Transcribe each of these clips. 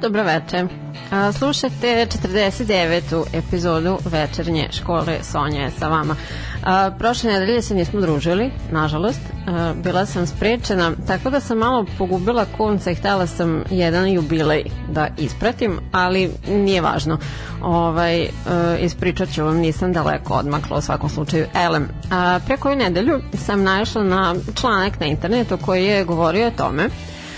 Dobro veče. A, slušate 49. epizodu večernje škole Sonja je sa vama. A, prošle nedelje se nismo družili, nažalost. A, bila sam sprečena, tako da sam malo pogubila konca i htela sam jedan jubilej da ispratim, ali nije važno. Ovaj, e, ispričat ću vam, nisam daleko odmakla u svakom slučaju. Elem, a, pre koju nedelju sam našla na članak na internetu koji je govorio o tome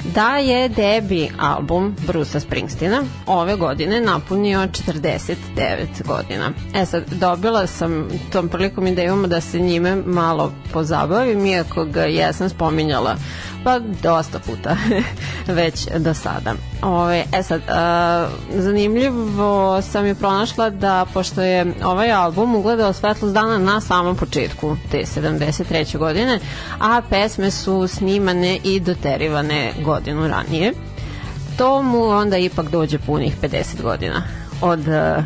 da je debi album Brusa Springsteena ove godine napunio 49 godina. E sad, dobila sam tom prilikom idejom da se njime malo pozabavim, iako ga jesam spominjala pa dosta puta već do sada. Ove, e sad, a, zanimljivo sam je pronašla da pošto je ovaj album ugledao svetlost dana na samom početku te 73. godine, a pesme su snimane i doterivane godinu ranije, to mu onda ipak dođe punih 50 godina od uh,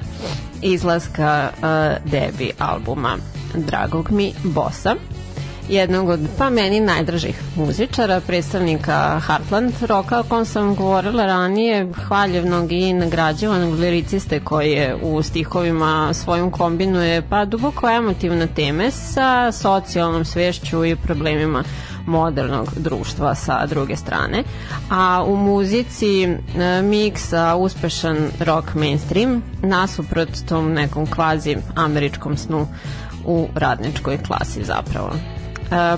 izlaska uh, debi albuma Dragog mi bossa jednog od, pa meni, najdražih muzičara, predstavnika Heartland roka, o kom sam govorila ranije, hvaljevnog i nagrađivanog liriciste koji je u stihovima svojom kombinuje pa duboko emotivne teme sa socijalnom svešću i problemima modernog društva sa druge strane. A u muzici e, miksa uspešan rock mainstream nasuprot tom nekom kvazi američkom snu u radničkoj klasi zapravo.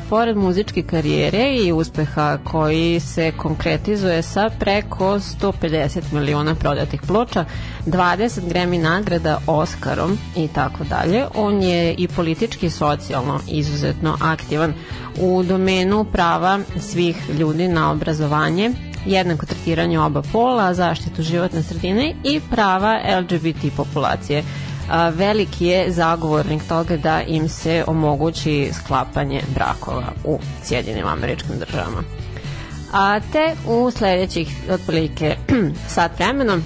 Pored muzičke karijere i uspeha koji se konkretizuje sa preko 150 miliona prodatih ploča, 20 Grammy nagrada Oscarom i tako dalje, on je i politički i socijalno izuzetno aktivan u domenu prava svih ljudi na obrazovanje, jednako tretiranje oba pola, zaštitu životne sredine i prava LGBT populacije a, veliki je zagovornik toga da im se omogući sklapanje brakova u Sjedinim američkim državama. A te u sledećih otprilike sat vremena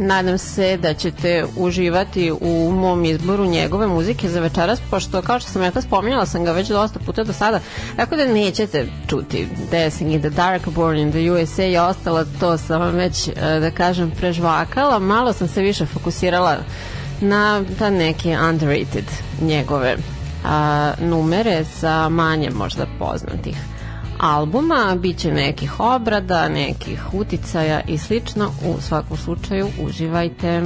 nadam se da ćete uživati u mom izboru njegove muzike za večeras, pošto kao što sam rekla, spominjala sam ga već dosta puta do sada, tako da nećete čuti Dancing in the Dark, Born in the USA i ostalo, to sam vam već, e, da kažem, prežvakala, malo sam se više fokusirala na ta neke underrated njegove a, numere sa manje možda poznatih albuma, bit će nekih obrada, nekih uticaja i slično. U svakom slučaju uživajte.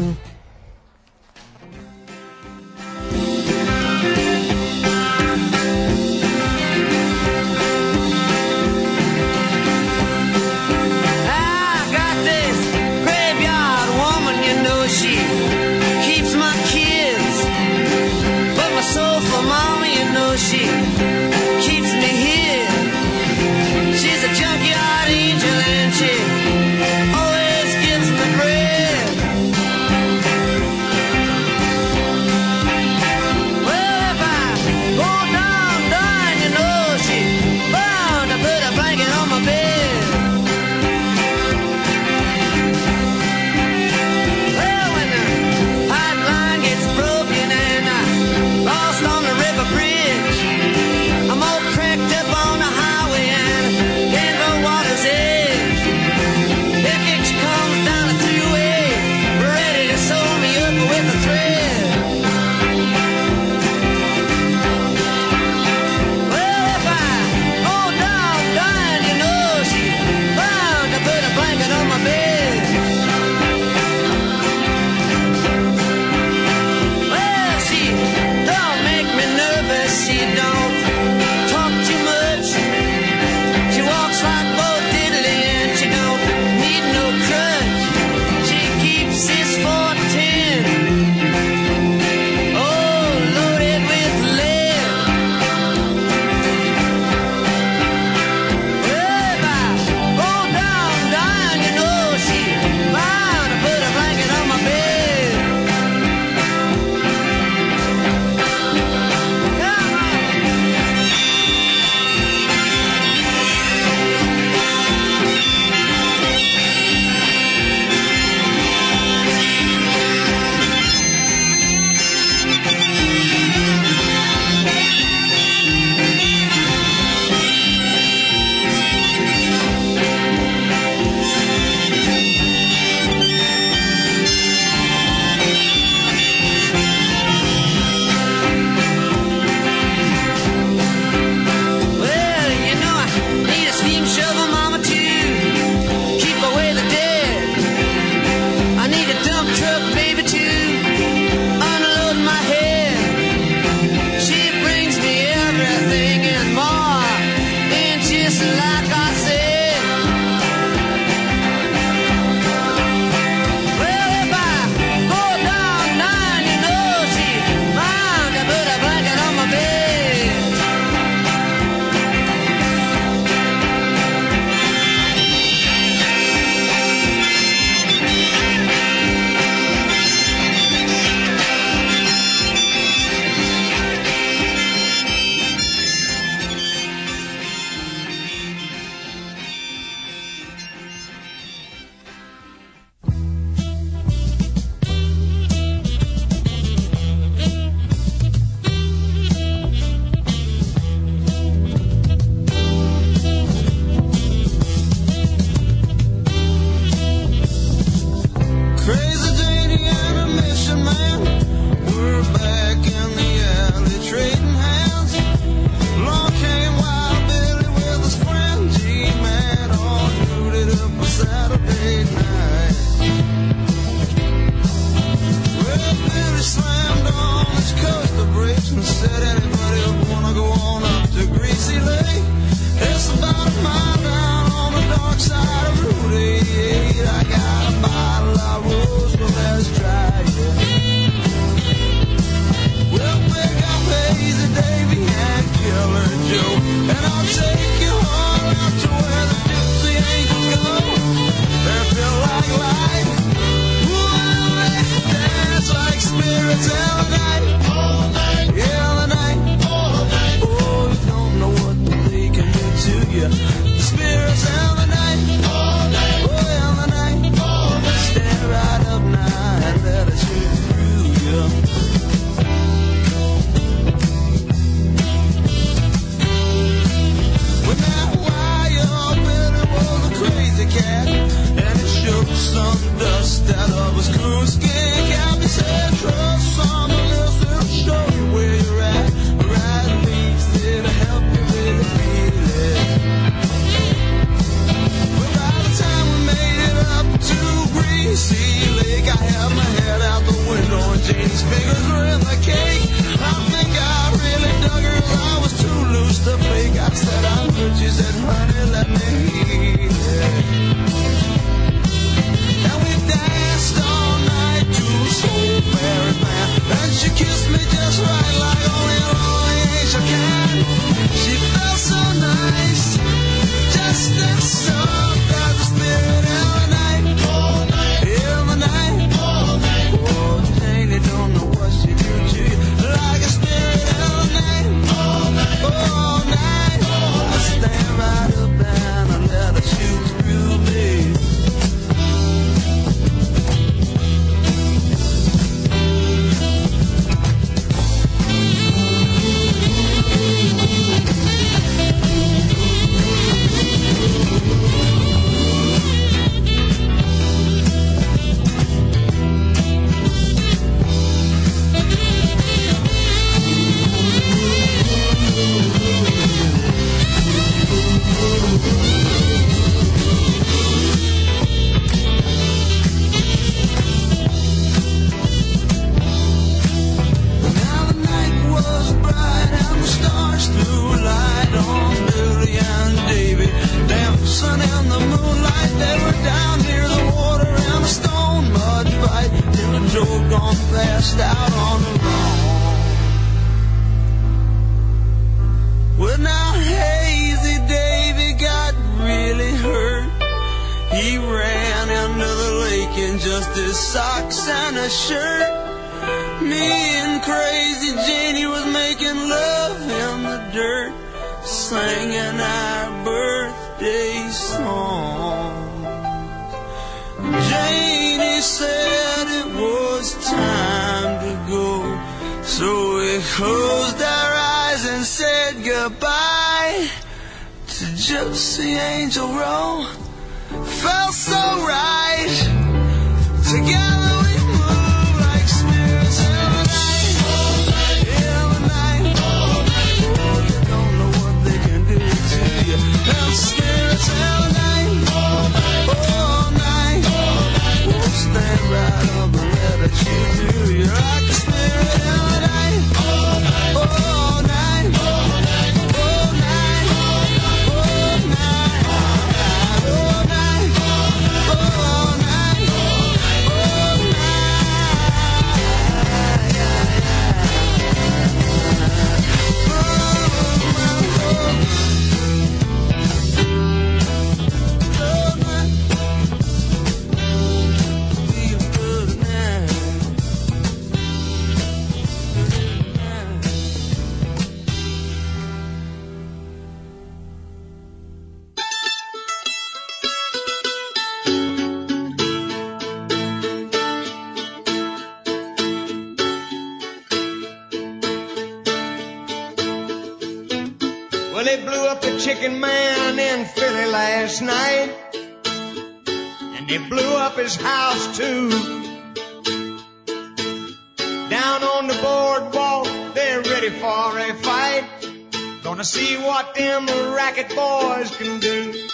I see what them racket boys can do.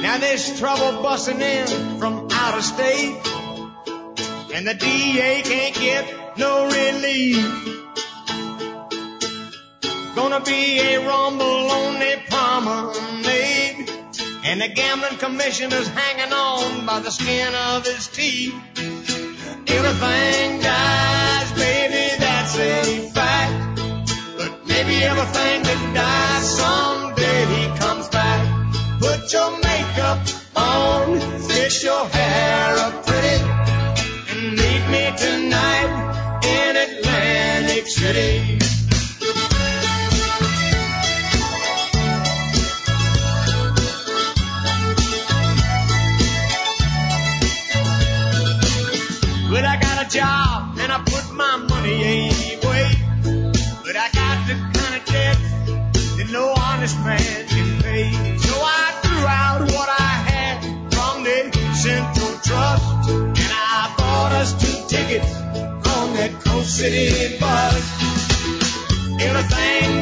Now there's trouble busting in from out of state, and the DA can't get no relief. Gonna be a rumble on the promenade, and the gambling commissioner's hanging on by the skin of his teeth. Everything dies, baby, that's it be everything that dies. Someday he comes back. Put your makeup on, fix your hair up pretty, and meet me tonight in Atlantic City. city buzz. Everything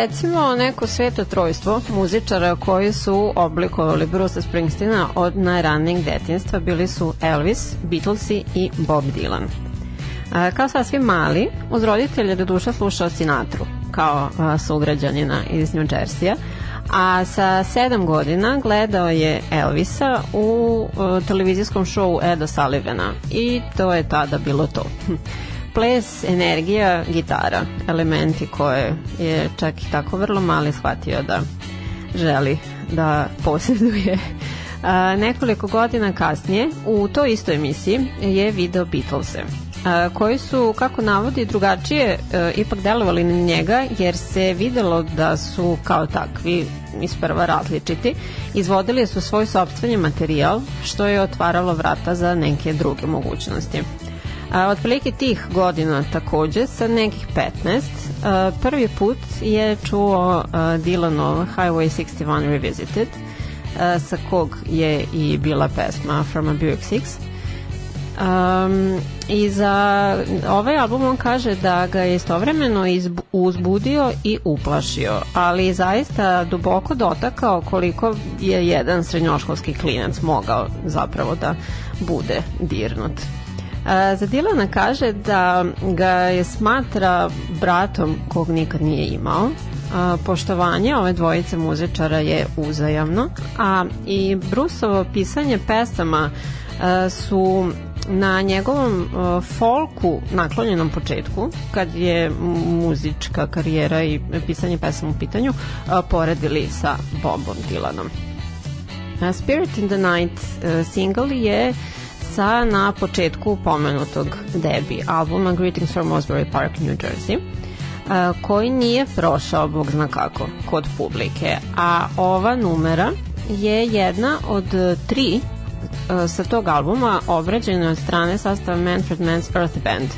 Recimo neko sveto trojstvo muzičara koji su oblikovali Bruce Springsteena od najranijeg detinstva bili su Elvis, Beatlesi i Bob Dylan. A, Kao sasvim mali, uz roditelje do duša slušao Sinatru, kao sugrađanina iz New Jersey-a, a sa sedam godina gledao je Elvisa u televizijskom šovu Eda Sullivana i to je tada bilo to. Ples, energija, gitara, elementi koje je čak i tako vrlo mali shvatio da želi da posjeduje. A, nekoliko godina kasnije u toj istoj emisiji je video Beatlese a, koji su, kako navodi, drugačije e, ipak delovali na njega jer se videlo da su kao takvi isprva različiti. Izvodili su svoj sobstveni materijal što je otvaralo vrata za neke druge mogućnosti. A, otprilike tih godina takođe, sa nekih 15, a, prvi put je čuo a, Dylanov Highway 61 Revisited, a, sa kog je i bila pesma From a Buick Six. Um, I za ovaj album on kaže da ga je istovremeno uzbudio i uplašio, ali zaista duboko dotakao koliko je jedan srednjoškolski klinac mogao zapravo da bude dirnut. A, za Dilana kaže da ga je smatra bratom kog nikad nije imao, a, poštovanje ove dvojice muzičara je uzajamno, a i Brusovo pisanje pesama a, su na njegovom uh, folku naklonjenom početku, kad je muzička karijera i pisanje pesama u pitanju, uh, poredili sa Bobom Dylanom. Uh, Spirit in the Night uh, single je sa na početku pomenutog debi albuma Greetings from Osbury Park, New Jersey uh, koji nije prošao, bog zna kako, kod publike. A ova numera je jedna od tri sa tog albuma obrađena od strane sastava Manfred Mann's Earth Band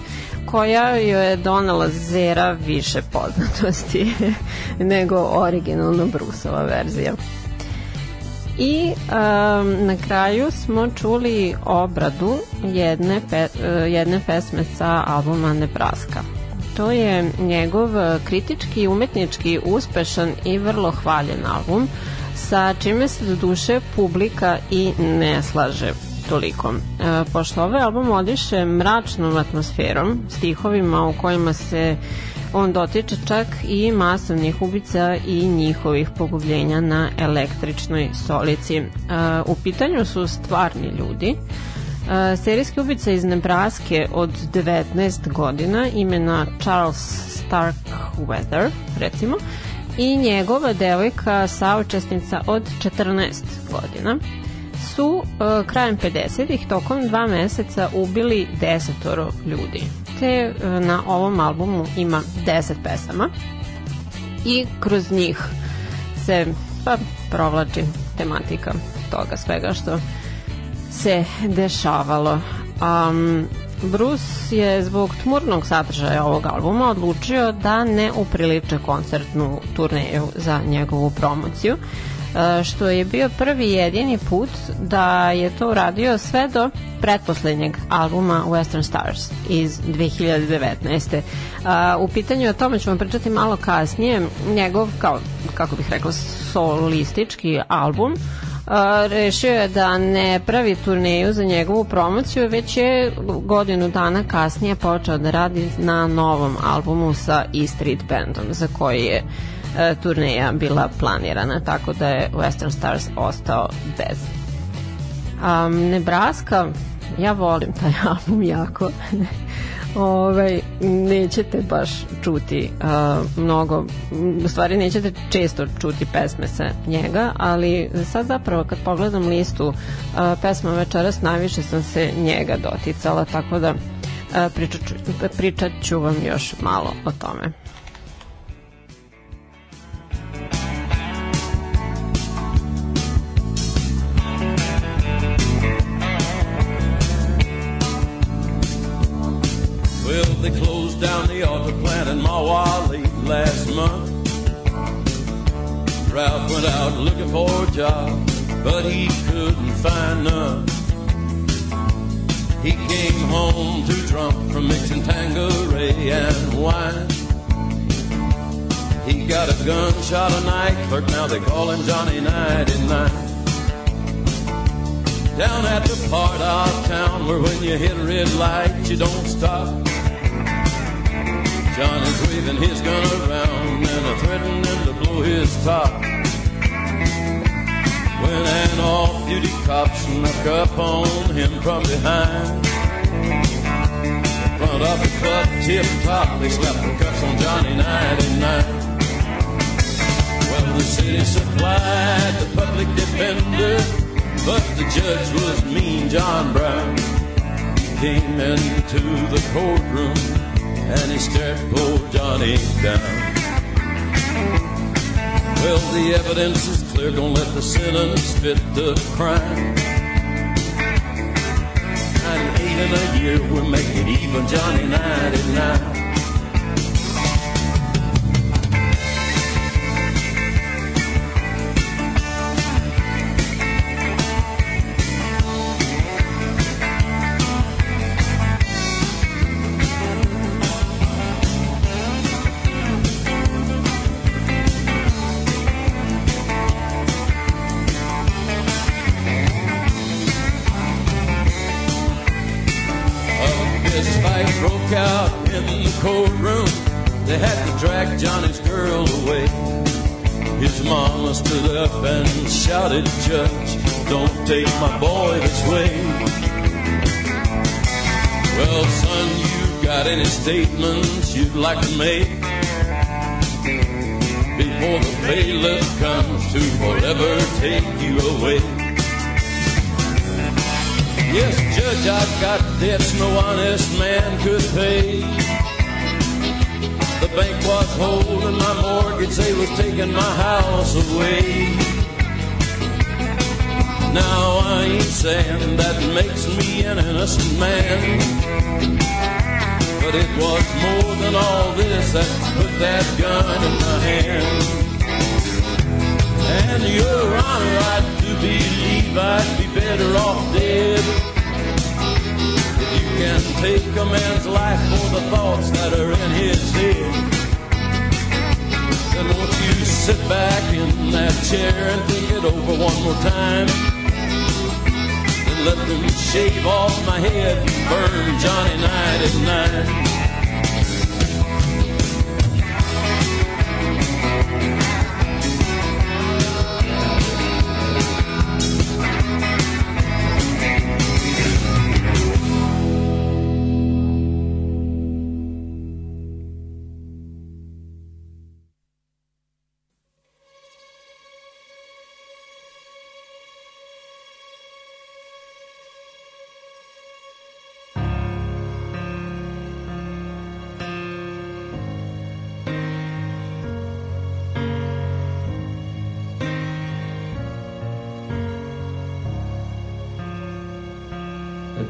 koja joj je donala Zera više poznatosti nego originalno Brusova verzija. I um, na kraju smo čuli obradu jedne, pe, jedne pesme sa albuma Nebraska. To je njegov kritički i umetnički uspešan i vrlo hvaljen album sa čime se do duše publika i ne slaže toliko. E, pošto ovaj album odiše mračnom atmosferom, stihovima u kojima se on dotiče čak i masovnih ubica i njihovih pogubljenja na električnoj stolici. E, u pitanju su stvarni ljudi, Uh, serijski ubica iz Nebraske od 19 godina imena Charles Starkweather recimo i njegova devojka saučesnica od 14 godina su uh, krajem 50-ih tokom dva meseca ubili desetoro ljudi. Uh, na ovom albumu ima 10 pesama i kroz njih se pa provlači tematika toga svega što se dešavalo. Um, Bruce je zbog tmurnog sadržaja ovog albuma odlučio da ne upriliče koncertnu turneju za njegovu promociju, što je bio prvi jedini put da je to uradio sve do pretposlednjeg albuma Western Stars iz 2019. E, u pitanju o tome ćemo pričati malo kasnije. Njegov, kao, kako bih rekla, solistički album a, rešio je da ne pravi turneju za njegovu promociju, već je godinu dana kasnije počeo da radi na novom albumu sa E Street Bandom, za koji je e, turneja bila planirana, tako da je Western Stars ostao bez. Um, Nebraska, ja volim taj album jako. ovaj, nećete baš čuti uh, mnogo, u stvari nećete često čuti pesme sa njega, ali sad zapravo kad pogledam listu uh, pesma večeras najviše sam se njega doticala, tako da uh, pričat, ću, pričat ću vam još malo o tome. Well, they closed down the auto plant in Mawali last month. Ralph went out looking for a job, but he couldn't find none. He came home too drunk from mixing Tangeray and wine. He got a gunshot a night clerk, now they call him Johnny 99 down at the part of town where when you hit a red light you don't stop. Johnny's waving his gun around and a threatening to blow his top. When an off-duty cop snuck up on him from behind. In front of the club tip top, they slapped the cuffs on Johnny 99. Well, the city supplied the public defender, but the judge was mean John Brown. He came into the courtroom and he stared poor Johnny down. Well, the evidence is clear, gonna let the sentence fit the crime. Ninety-eight in a year, we're making even Johnny 99. Statements you'd like to make? Before the bailiff comes to forever take you away. Yes, Judge, I've got debts no honest man could pay. The bank was holding my mortgage, they was taking my house away. Now I ain't saying that makes me an innocent man. But it was more than all this that put that gun in my hand. And your honor, I do believe I'd be better off dead. If you can take a man's life for the thoughts that are in his head, then won't you sit back in that chair and think it over one more time? Let them shave off my head and burn Johnny night at night.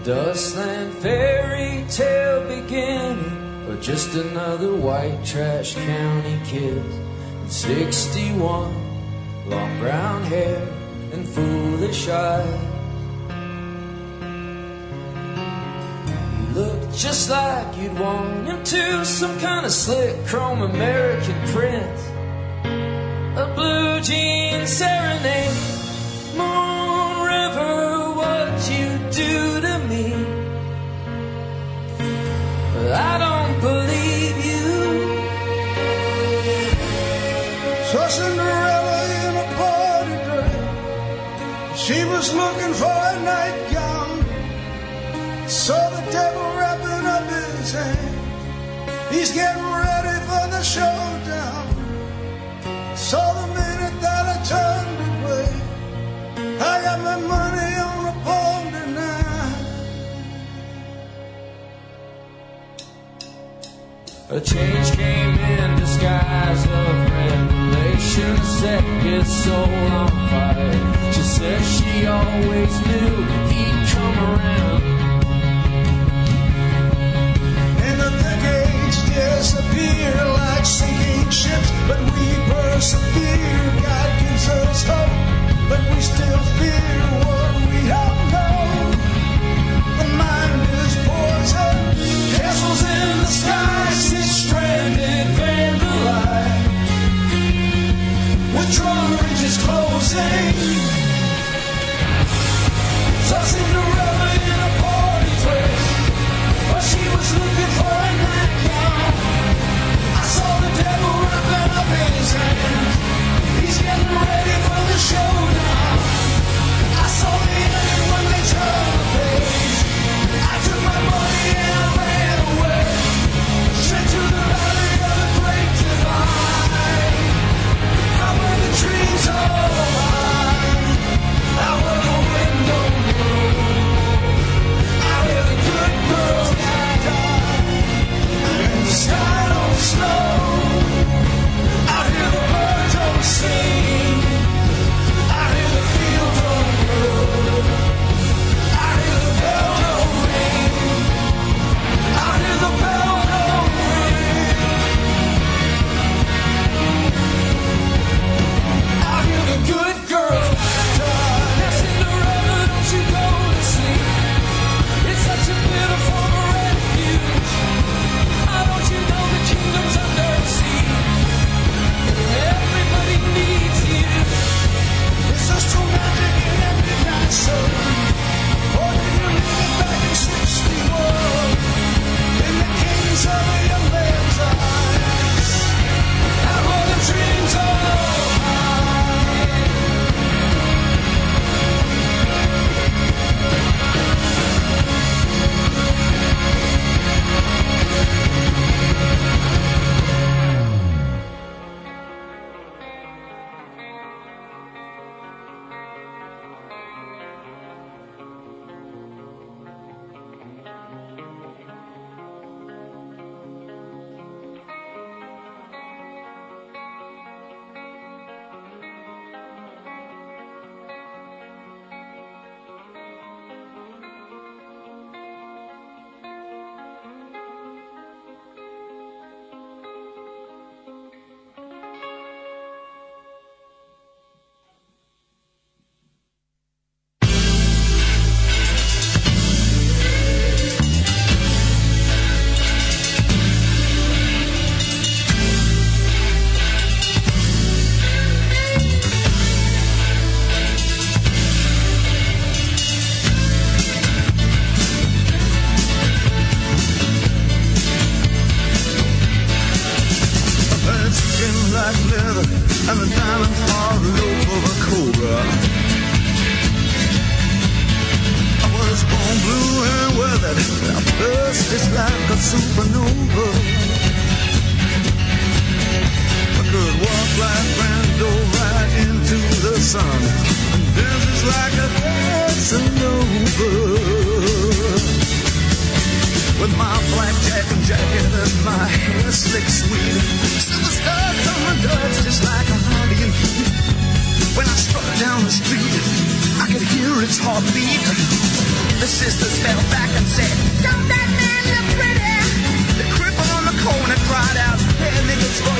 Dustland fairy tale beginning, or just another white trash county kid. 61, long brown hair and foolish eyes. He looked just like you'd want him to, some kind of slick chrome American print. A blue jean serenade, I don't believe you. Cinderella in a party dress. She was looking for a nightgown. Saw the devil wrapping up his hand. He's getting ready for the showdown. A change came in disguise of revelation, set his soul on fire. She said she always knew he'd come around. And the decades disappear like sinking ships, but we persevere. God gives us hope, but we still fear what we don't know. The mind is poison, castles in the sky, stranded, vandalized. With drawbridges closing, saw Cinderella in a party dress. But she was looking for a nightgown. I saw the devil wrapping up his hands. He's getting ready for the showdown. I saw the end when they turned the page. I took my money and I sky don't. Out here the birds don't sing.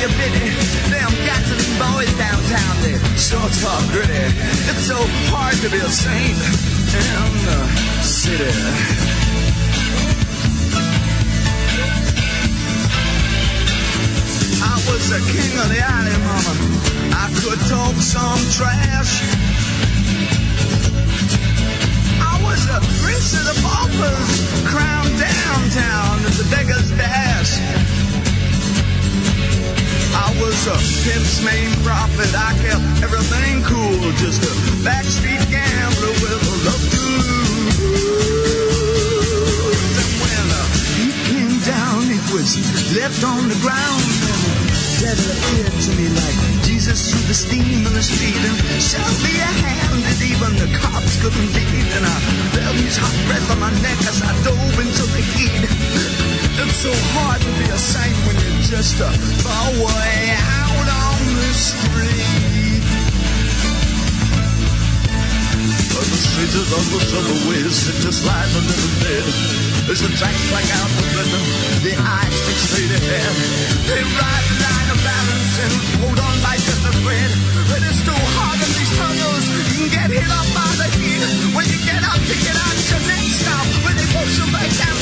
Your pity. Them gasoline boys downtown, they sure talk gritty. It's so hard to be a saint in the city. I was the king of the alley, mama. I could talk some trash. I was a prince of the paupers, crowned downtown as the beggar's bash. I was a pimp's main prophet. I kept everything cool, just a backstreet gambler with a love to lose. And when uh, he came down, it was left on the ground. And appeared to me like Jesus through the steam in the street and showed me a hand that even the cops couldn't beat. And I felt his hot breath on my neck as I dove into the heat. So hard to be a saint when you're just a way out on the street. But the streets of the subways sit just like a little dead. As the tracks black out the rhythm, the eyes fixate ahead. They ride the line of balance and hold on by just a thread. But it's too hard in these tunnels. You can get hit up by the heat. When you get up to get out your next stop, when they push you back down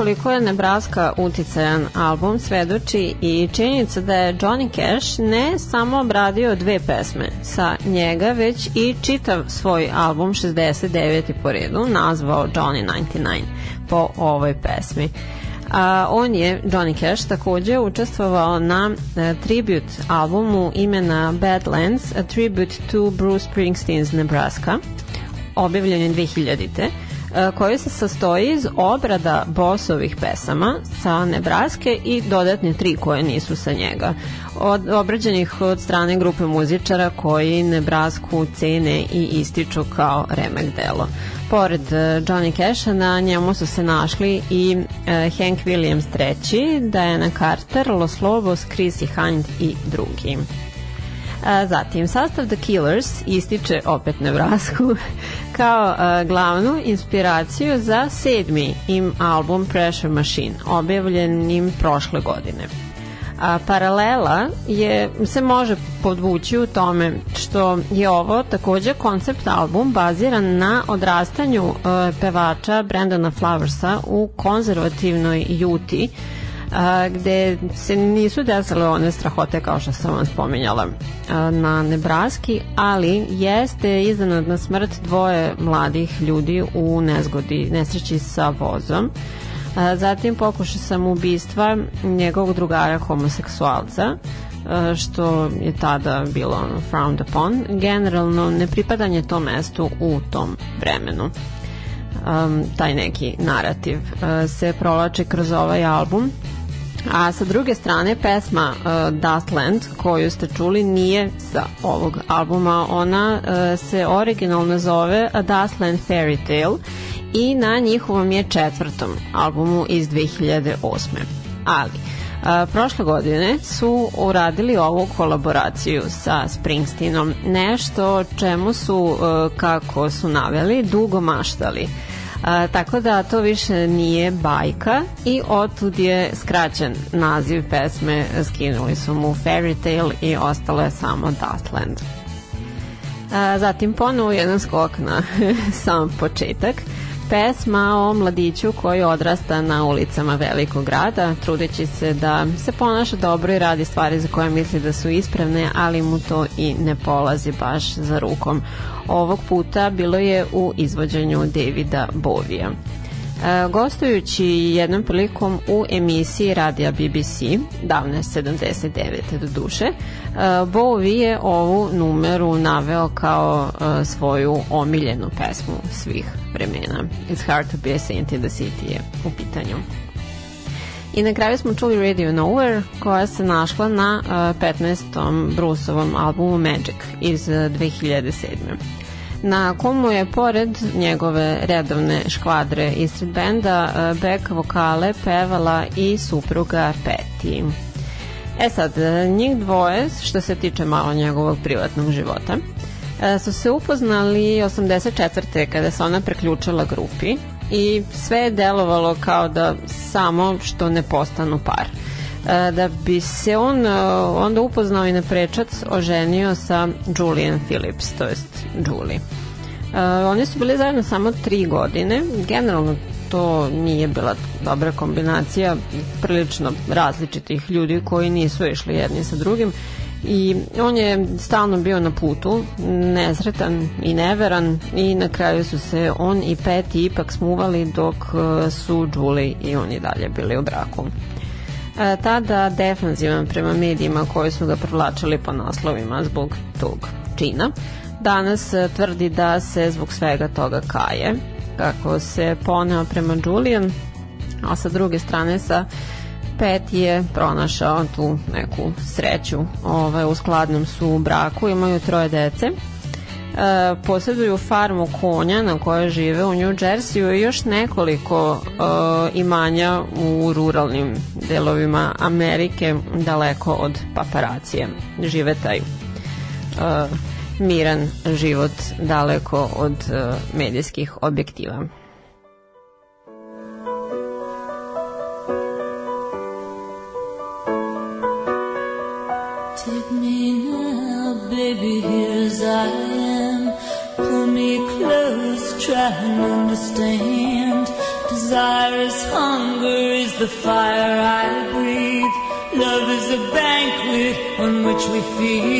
koliko je Nebraska uticajan album svedoči i činjenica da je Johnny Cash ne samo obradio dve pesme sa njega, već i čitav svoj album 69. po redu nazvao Johnny 99 po ovoj pesmi. A, on je, Johnny Cash, takođe učestvovao na a, tribute albumu imena Badlands, a tribute to Bruce Springsteen's Nebraska, objavljen je 2000 koji se sastoji iz obrada bosovih pesama sa Nebraske i dodatne tri koje nisu sa njega. Od, obrađenih od strane grupe muzičara koji Nebrasku cene i ističu kao remek delo. Pored Johnny Casha na njemu su se našli i uh, Hank Williams III, Diana Carter, Los Lobos, Chrissy Hind i drugi. A, zatim, sastav The Killers ističe opet Nebrasku kao a, glavnu inspiraciju za sedmi im album Pressure Machine, objavljen im prošle godine. A paralela je, se može podvući u tome što je ovo takođe koncept album baziran na odrastanju uh, pevača Brandona Flowersa u konzervativnoj Juti, a, gde se nisu desile one strahote kao što sam vam spominjala a, na Nebraski, ali jeste iznenadna smrt dvoje mladih ljudi u nezgodi, nesreći sa vozom. A, zatim pokuša sam ubistva njegovog drugara homoseksualca, što je tada bilo frowned upon. Generalno, nepripadanje tom mestu u tom vremenu. Um, taj neki narativ uh, se provlači kroz ovaj album A sa druge strane, pesma uh, Dustland, koju ste čuli, nije sa ovog albuma. Ona uh, se originalno zove A Dustland Fairy Tale i na njihovom je četvrtom albumu iz 2008. Ali, A, uh, prošle godine su uradili ovu kolaboraciju sa Springsteenom, nešto čemu su, a, kako su naveli, dugo maštali. A, tako da to više nije bajka i otud je skraćen naziv pesme, skinuli su mu Fairy Tale i ostalo je samo Dustland. A, zatim ponovo jedan skok na sam početak pesma o mladiću koji odrasta na ulicama velikog grada, trudeći se da se ponaša dobro i radi stvari za koje misli da su ispravne, ali mu to i ne polazi baš za rukom. Ovog puta bilo je u izvođenju Davida Bovija. E, gostujući jednom prilikom u emisiji radija BBC, davne 79. do duše, e, Bowie je ovu numeru naveo kao e, svoju omiljenu pesmu svih vremena. It's hard to be a saint in the city je u pitanju. I na kraju smo čuli Radio Nowhere koja se našla na uh, 15. Bruceovom albumu Magic iz uh, 2007 na komu je pored njegove redovne škvadre iz street benda e, back vokale pevala i supruga Peti. E sad, e, njih dvoje, što se tiče malo njegovog privatnog života, e, su se upoznali 84. kada se ona preključila grupi i sve je delovalo kao da samo što ne postanu par da bi se on onda upoznao i na prečac oženio sa Julian Phillips, to jest Julie. Oni su bili zajedno samo tri godine. Generalno to nije bila dobra kombinacija prilično različitih ljudi koji nisu išli jedni sa drugim i on je stalno bio na putu, nesretan i neveran i na kraju su se on i Peti ipak smuvali dok su Julie i oni dalje bili u braku. E, tada defanzivan prema medijima koji su ga provlačili po naslovima zbog tog čina. Danas e, tvrdi da se zbog svega toga kaje, kako se poneo prema Julian, a sa druge strane sa Pet je pronašao tu neku sreću ovaj, u skladnom su u braku, imaju troje dece. E, posjeduju farmu konja na kojoj žive u New Jerseyu i još nekoliko e, imanja u ruralnim delovima Amerike daleko od paparacije. Žive taj e, miran život daleko od uh, medijskih objektiva. the fire I breathe. Love is a banquet on which we feed.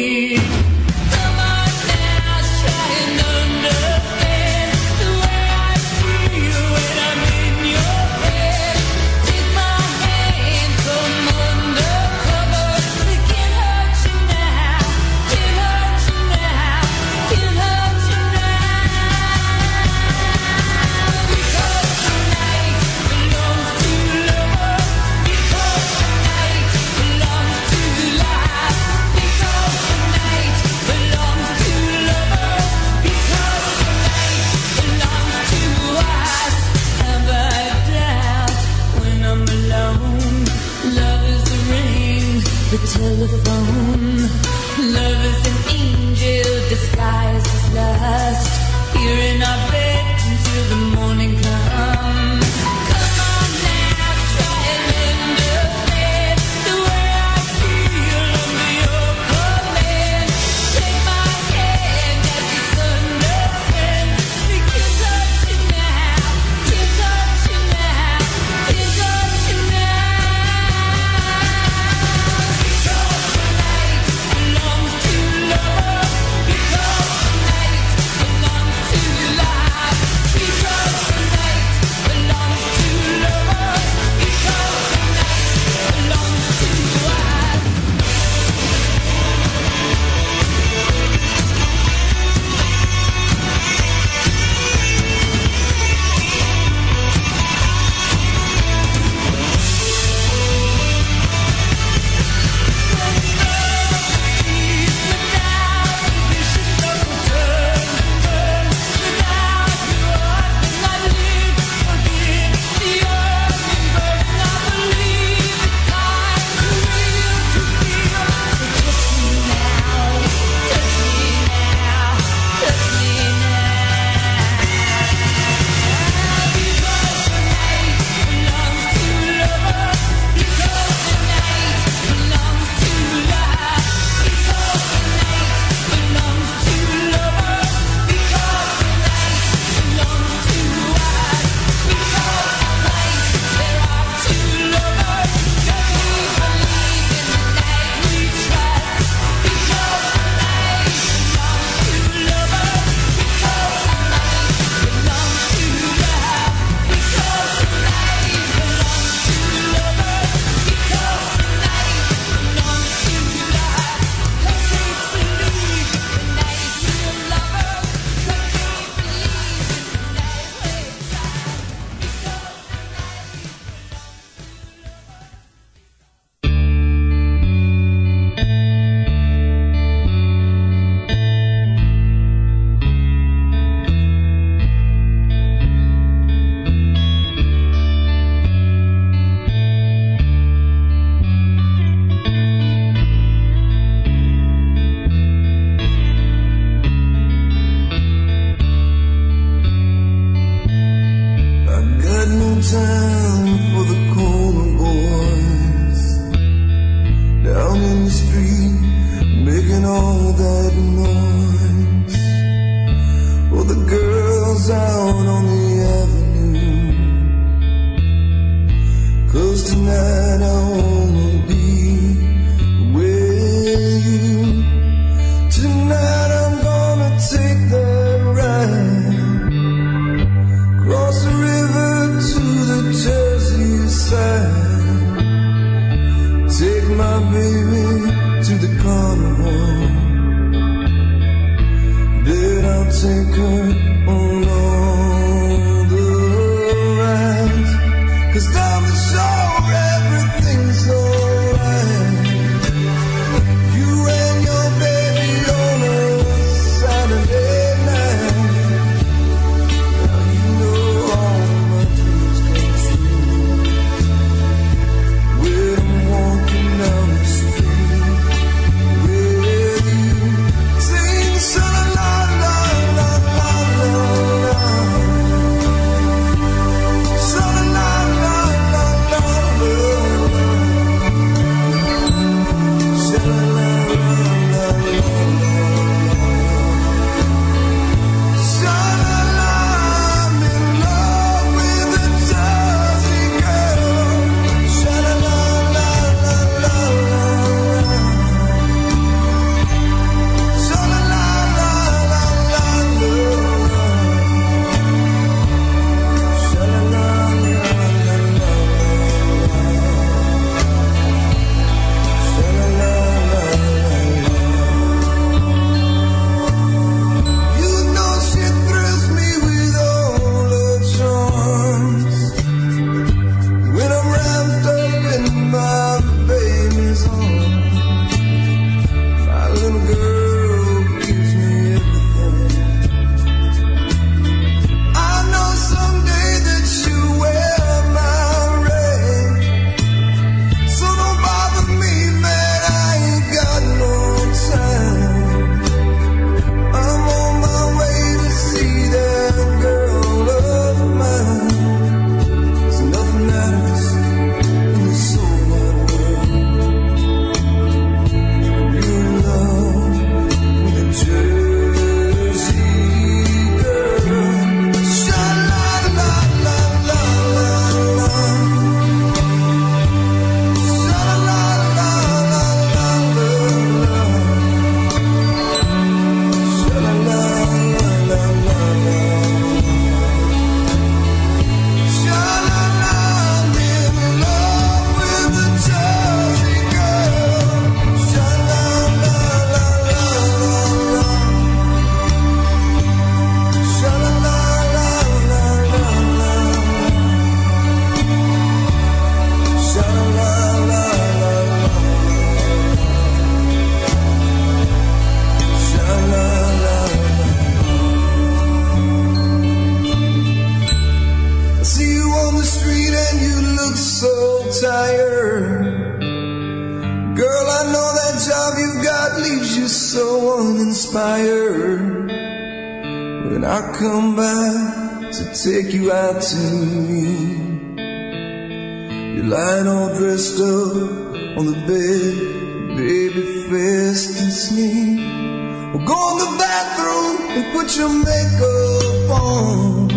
restless We'll go in the bathroom and put your makeup on.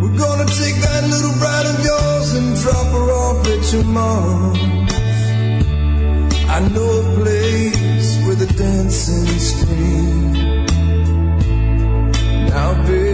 We're gonna take that little bride of yours and drop her off at your mom's. I know a place with a dancing free. Now, baby.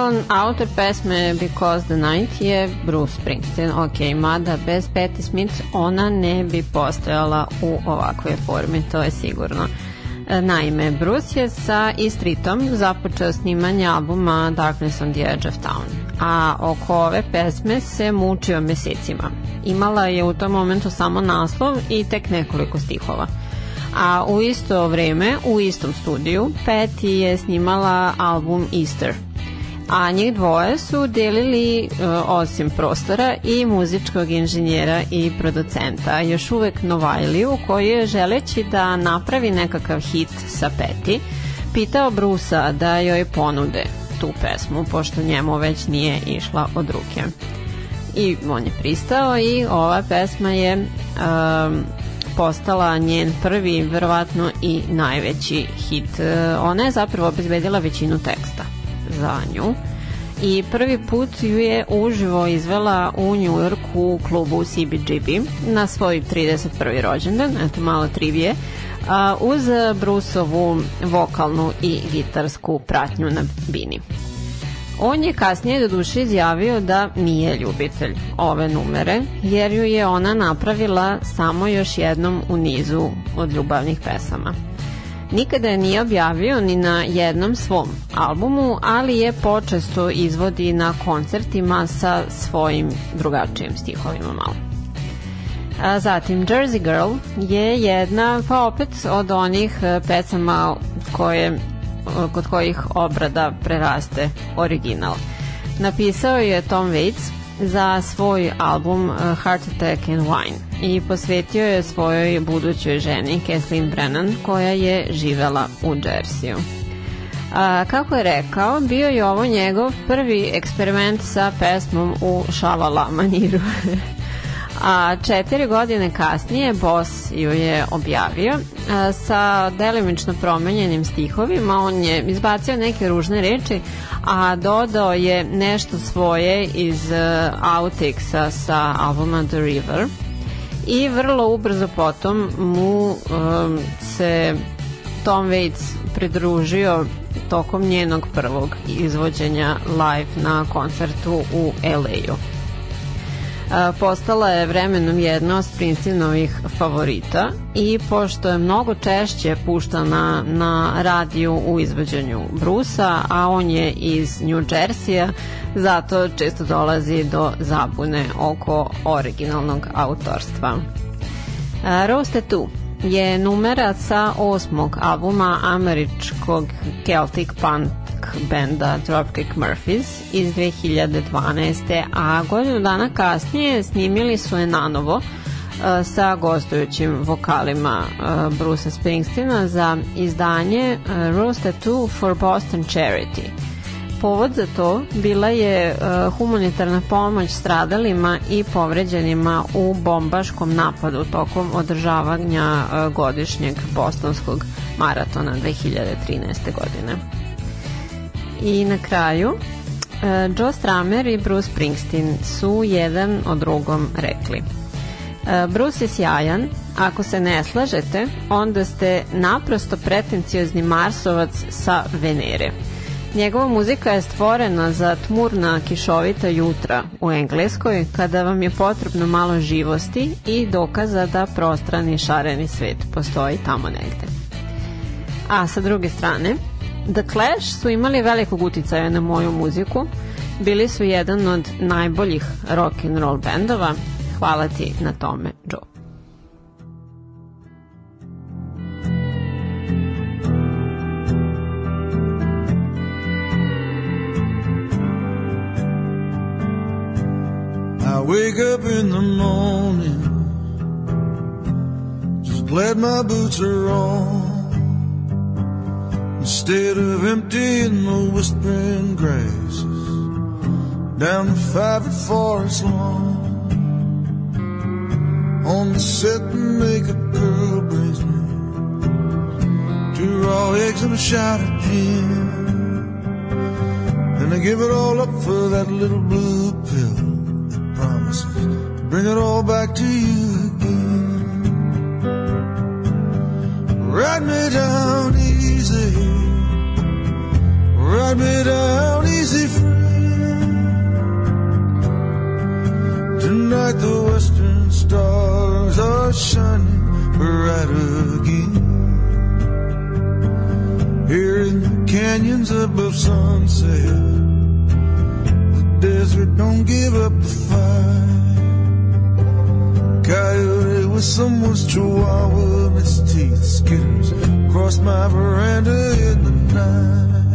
Inicijalan autor pesme Because the Night je Bruce Springsteen. Ok, mada bez Patti Smith ona ne bi postojala u ovakvoj formi, to je sigurno. E, Naime, Bruce je sa Istritom započeo snimanje albuma Darkness on the Edge of Town, a oko ove pesme se mučio mesecima. Imala je u tom momentu samo naslov i tek nekoliko stihova. A u isto vreme, u istom studiju, Patty je snimala album Easter. A njih dvoje su delili, e, osim prostora, i muzičkog inženjera i producenta, još uvek Novajliju, koji je želeći da napravi nekakav hit sa Patty, pitao Brusa da joj ponude tu pesmu, pošto njemu već nije išla od ruke. I on je pristao i ova pesma je um, postala njen prvi, verovatno i najveći hit. E, Ona je zapravo obezbedila većinu teksta za nju i prvi put ju je uživo izvela u New Yorku u klubu CBGB na svoj 31. rođendan, eto malo trivije, a, uz Brusovu vokalnu i gitarsku pratnju na bini. On je kasnije do duše izjavio da nije ljubitelj ove numere, jer ju je ona napravila samo još jednom u nizu od ljubavnih pesama. Nikada je nije objavio ni na jednom svom albumu, ali je počesto izvodi na koncertima sa svojim drugačijim stihovima malo. A zatim Jersey Girl je jedna, pa opet od onih e, pesama koje, kod kojih obrada preraste original. Napisao je Tom Waits za svoj album e, Heart Attack and Wine i posvetio je svojoj budućoj ženi Kathleen Brennan koja je živela u Džersiju. A, kako je rekao, bio je ovo njegov prvi eksperiment sa pesmom u šalala maniru. A četiri godine kasnije Boss ju je objavio a, sa delimično promenjenim stihovima. On je izbacio neke ružne reči, a dodao je nešto svoje iz uh, outtakesa sa albuma The River i vrlo ubrzo potom mu um, se Tom Waits pridružio tokom njenog prvog izvođenja live na koncertu u LA-u. Postala je vremenom jedna od Springsteenovih favorita i pošto je mnogo češće puštana na radiju u izvođenju Brusa, a on je iz New Jersey-a, zato često dolazi do zabune oko originalnog autorstva. Rose Tattoo je numera sa osmog albuma američkog Celtic punk benda Dropkick Murphys iz 2012. a godinu dana kasnije snimili su je nanovo uh, sa gostujućim vokalima uh, Bruce Springsteena za izdanje Rose Tattoo for Boston Charity. Povod za to bila je uh, humanitarna pomoć stradalima i povređenima u bombaškom napadu tokom održavanja godišnjeg bostonskog maratona 2013. godine. I na kraju, uh, Joe Stramer i Bruce Springsteen su jedan o drugom rekli. Uh, Bruce je sjajan, ako se ne slažete, onda ste naprosto pretenciozni marsovac sa Venere. Njegova muzika je stvorena za tmurna kišovita jutra u Engleskoj kada vam je potrebno malo živosti i dokaza da prostrani šareni svet postoji tamo negde. A sa druge strane, The Clash su imali velikog uticaja na moju muziku, bili su jedan od najboljih rock and roll bendova. Hvala ti na tome, Joe. I wake up in the morning, just glad my boots are on. Instead of emptying the whispering grasses down the favorite forest lawn, on the set the makeup girl brings me two raw eggs and a shot of gin. And I give it all up for that little blue pill that promises to bring it all back to you again. Ride me down easy, ride me down easy, friend. Tonight the western stars are shining bright again. Here in the canyons above sunset, the desert don't give up the fight. Coyote with someone's chihuahua its teeth skitters across my veranda in the night.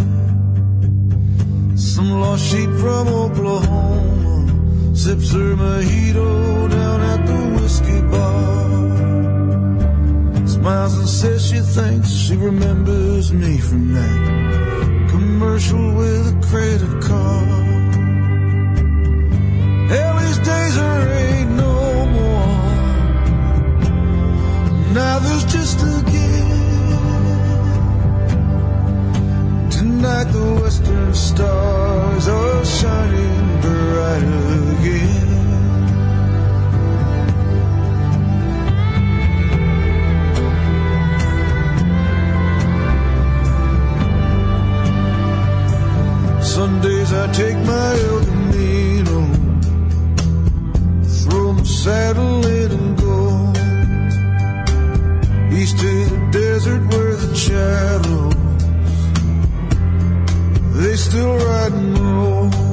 Some lost sheep from Oklahoma sips her mojito down at the whiskey bar. Smiles and says she thinks she remembers me from that commercial with a credit card. Hell, these days there ain't no more. Now there's just a gift. Tonight the western stars are shining bright again. Sundays I take my El Camino, throw my saddle in and go east to the desert where the shadows still riding low.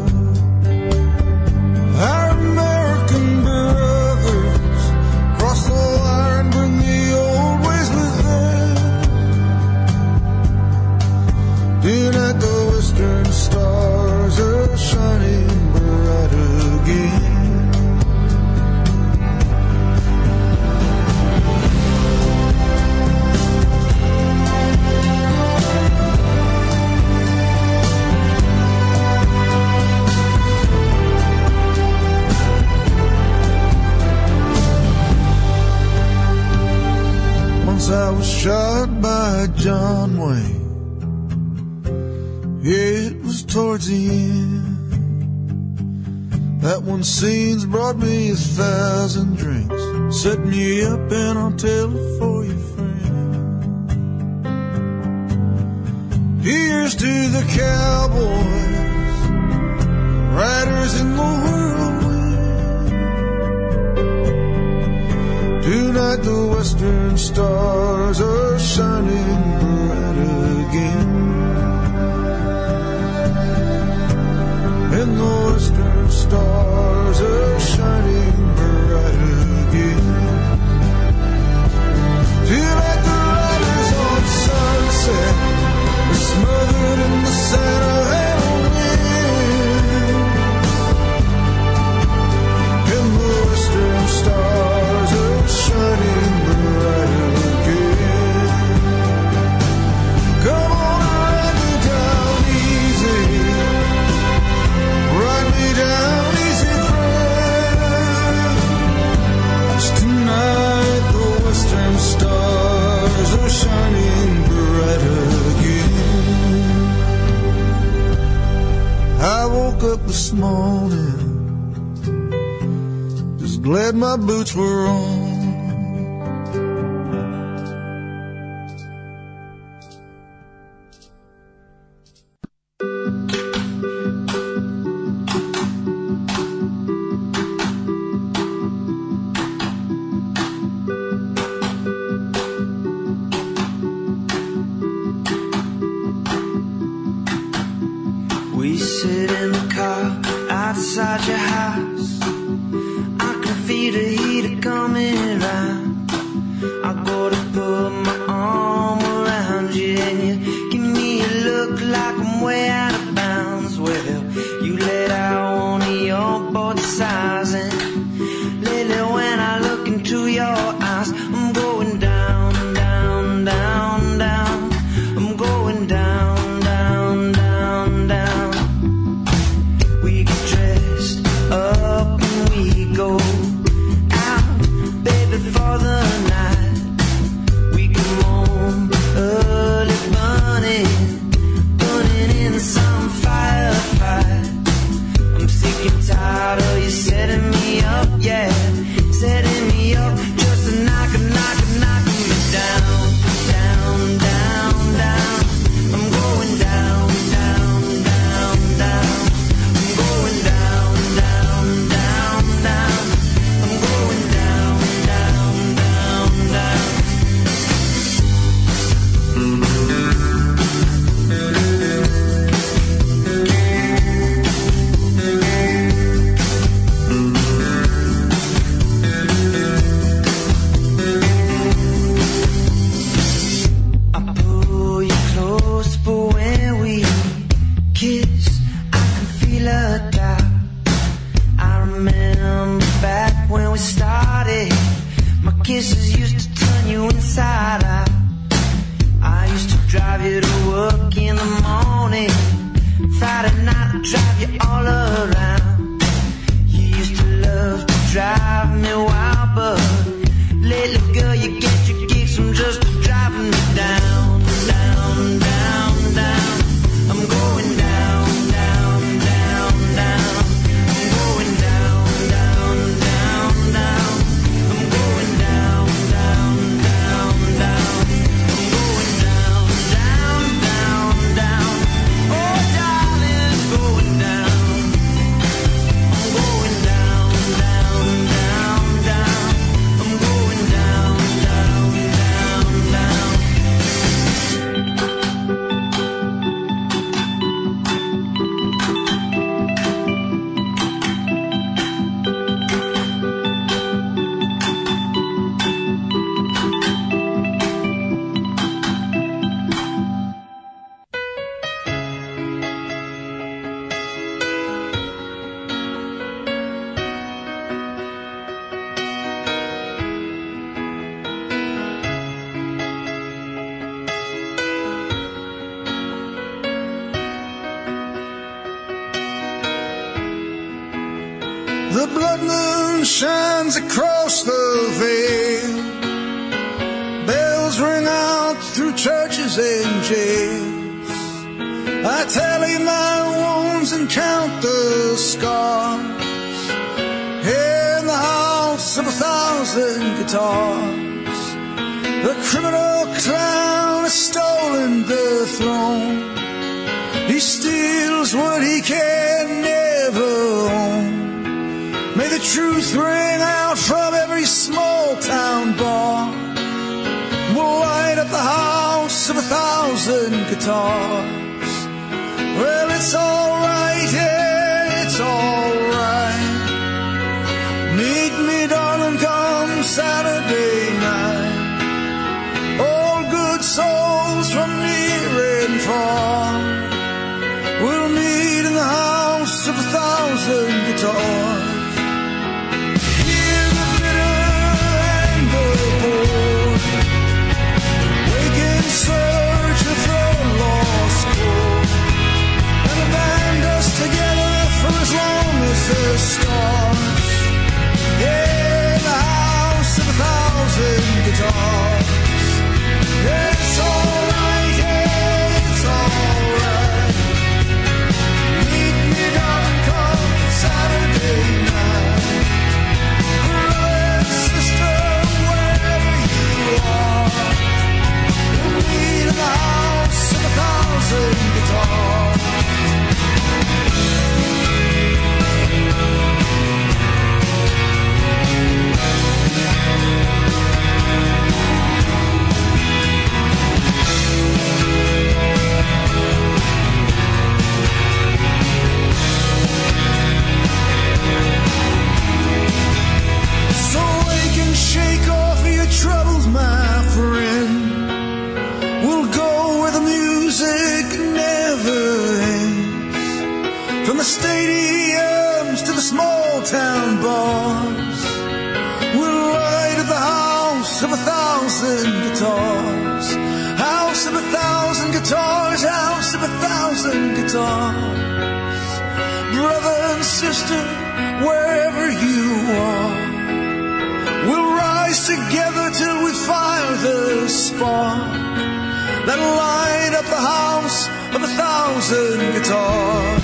by John Wayne. It was towards the end. That one scene's brought me a thousand drinks. Set me up and I'll tell it for you, friend. Here's to the cowboys, riders in the world. night the western stars are shining bright again. And the western stars are shining bright again. Feel like the riders on sunset, smothered in the sand. woke up this morning, just glad my boots were on. the my wounds and count the scars. In the house of a thousand guitars, the criminal clown has stolen the throne. He steals what he can never own. May the truth ring out from every small town bar. We'll light up the house of a thousand guitars. It's alright, it's alright. Meet me, darling, come Saturday together till we fire the spark that'll light up the house of a thousand guitars.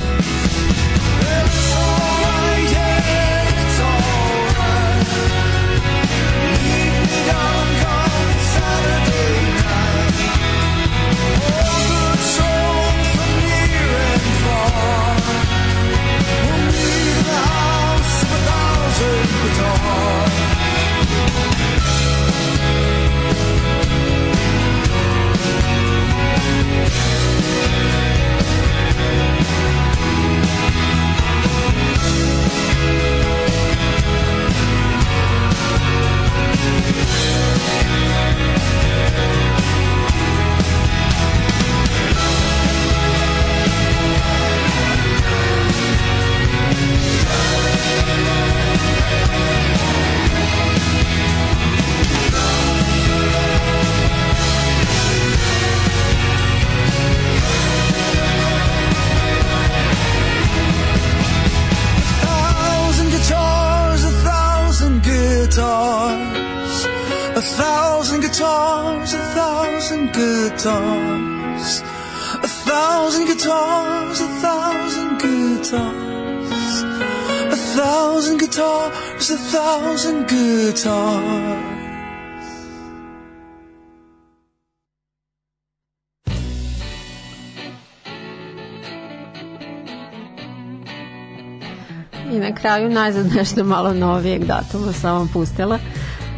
Kraju najzad nešto malo novijeg datuma sam vam pustila.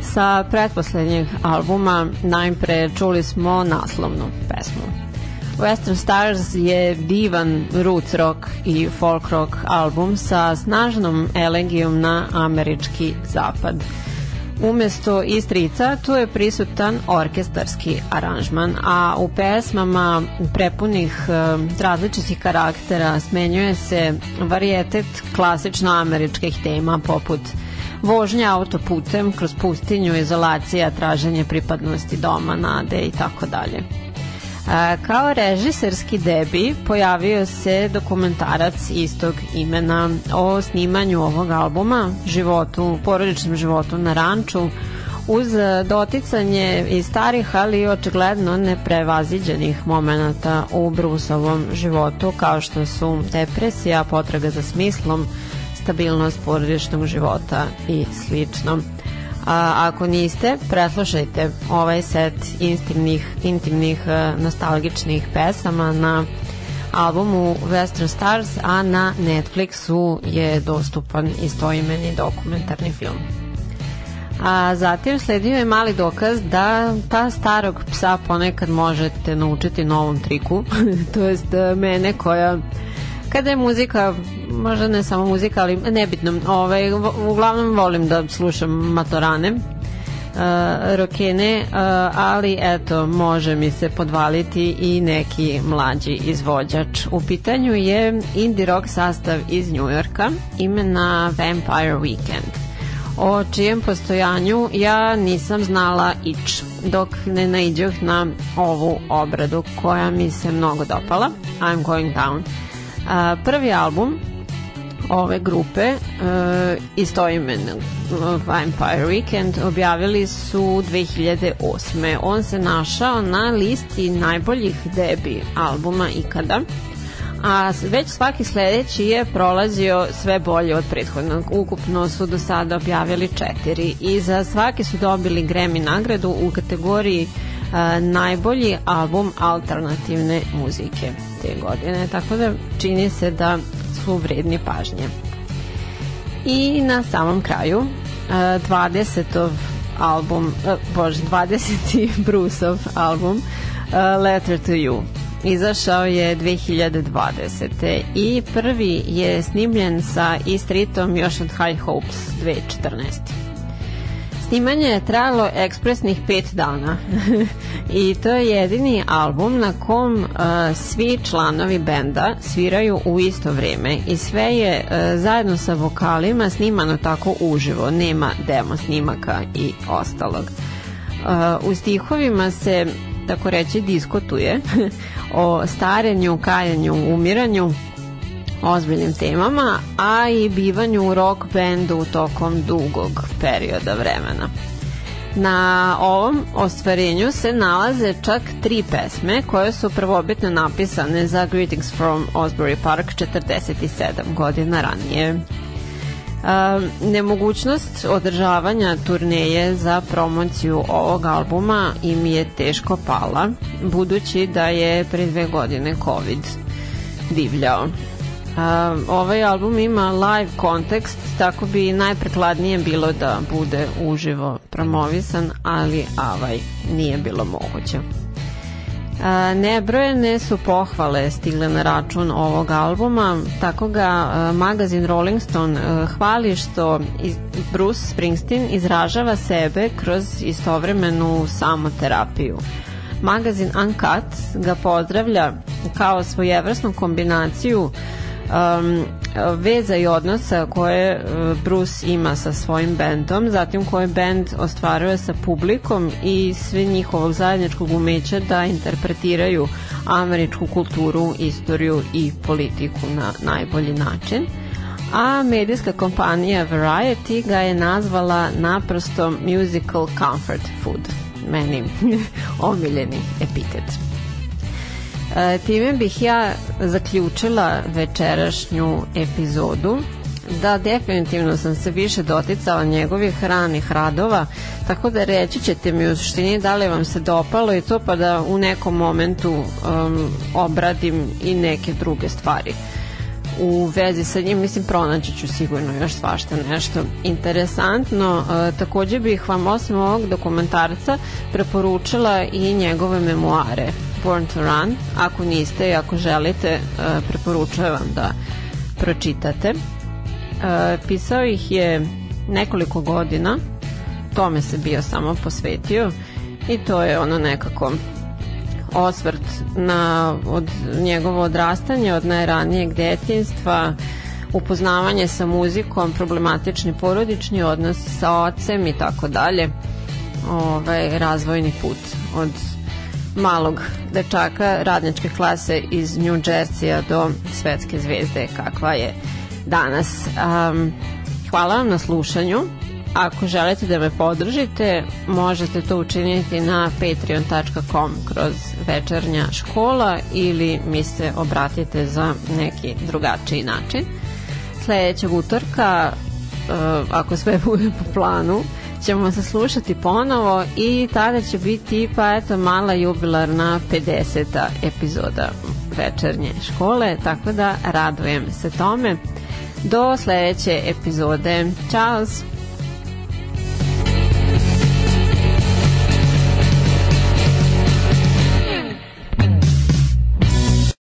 Sa pretposlednjeg albuma najpre čuli smo naslovnu pesmu. Western Stars je divan roots rock i folk rock album sa snažnom elegijom na američki zapad. Umesto istrica tu je prisutan orkestarski aranžman, a u pesmama prepunih e, različitih karaktera smenjuje se varijetet klasično američkih tema poput vožnja autoputem kroz pustinju, izolacija, traženje pripadnosti doma, nade i tako dalje. Kao režiserski debi pojavio se dokumentarac istog imena o snimanju ovog albuma, životu, porodičnom životu na ranču, uz doticanje i starih, ali i očigledno neprevaziđenih momenata u Brusovom životu, kao što su depresija, potraga za smislom, stabilnost porodičnog života i slično. A ako niste, preslušajte ovaj set intimnih, intimnih e, nostalgičnih pesama na albumu Western Stars, a na Netflixu je dostupan istoimeni dokumentarni film. A zatim sledio je mali dokaz da ta starog psa ponekad možete naučiti novom triku, to jest e, mene koja kada je muzika, možda ne samo muzika, ali nebitno, ovaj, uglavnom volim da slušam matorane, uh, rokene, uh, ali eto, može mi se podvaliti i neki mlađi izvođač. U pitanju je indie rock sastav iz Njujorka, imena Vampire Weekend. O čijem postojanju ja nisam znala ič dok ne naiđoh na ovu obradu koja mi se mnogo dopala. I'm Going Down A, prvi album ove grupe uh, istoimenog Vampire Weekend objavili su 2008. On se našao na listi najboljih debi albuma ikada a već svaki sledeći je prolazio sve bolje od prethodnog. Ukupno su do sada objavili četiri i za svaki su dobili Grammy nagradu u kategoriji a, najbolji album alternativne muzike te godine, tako da čini se da su vredni pažnje. I na samom kraju, e, 20. album, e, bože, 20. Bruceov album e, Letter to You. Izašao je 2020. i prvi je snimljen sa E-Streetom još od High Hopes 2014. Snimanje je trajalo ekspresnih pet dana. I to je jedini album na kom uh, svi članovi benda sviraju u isto vreme. I sve je uh, zajedno sa vokalima snimano tako uživo, nema demo snimaka i ostalog. Uh, u stihovima se tako reći diskutuje o starenju, kajanju, umiranju, ozbiljnim temama, a i bivanju u rock bendu tokom dugog perioda vremena. Na ovom ostvarenju se nalaze čak tri pesme koje su prvobitno napisane za Greetings from Osbury Park 47 godina ranije. Um, nemogućnost održavanja turneje za promociju ovog albuma im je teško pala, budući da je pre dve godine COVID divljao. Ovaj album ima live kontekst, tako bi najprekladnije bilo da bude uživo promovisan, ali ovaj nije bilo moguće. A, nebrojene su pohvale stigle na račun ovog albuma, tako ga a, magazin Rolling Stone a, hvali što iz- Bruce Springsteen izražava sebe kroz istovremenu samoterapiju. Magazin Uncut ga pozdravlja kao svojevrsnu kombinaciju um, veza i odnosa koje uh, Bruce ima sa svojim bendom, zatim koje bend ostvaruje sa publikom i sve njihovog zajedničkog umeća da interpretiraju američku kulturu, istoriju i politiku na najbolji način. A medijska kompanija Variety ga je nazvala naprosto musical comfort food. Meni omiljeni epitet. E, time bih ja zaključila večerašnju epizodu. Da definitivno sam se više doticala njegovih ranih radova, tako da reći ćete mi u suštini da li vam se dopalo i to pa da u nekom momentu um, obradim i neke druge stvari. U vezi sa njim, mislim pronaći ću sigurno još svašta nešto interesantno. E, takođe bih vam osim ovog dokumentarca preporučila i njegove memoare Born to Run. Ako niste i ako želite, e, preporučujem vam da pročitate. E, pisao ih je nekoliko godina, tome se bio samo posvetio i to je ono nekako osvrt na od njegovo odrastanje od najranijeg detinstva, upoznavanje sa muzikom, problematični porodični odnos sa ocem i tako dalje. Ovaj razvojni put od malog dečaka radničke klase iz New Jersey do svetske zvezde kakva je danas. Um, hvala vam na slušanju ako želite da me podržite, možete to učiniti na patreon.com kroz večernja škola ili mi se obratite za neki drugačiji način. Sledećeg utorka, uh, ako sve bude po planu, ćemo se slušati ponovo i tada će biti pa eto mala jubilarna 50. epizoda večernje škole, tako da radujem se tome. Do sledeće epizode. Ćao!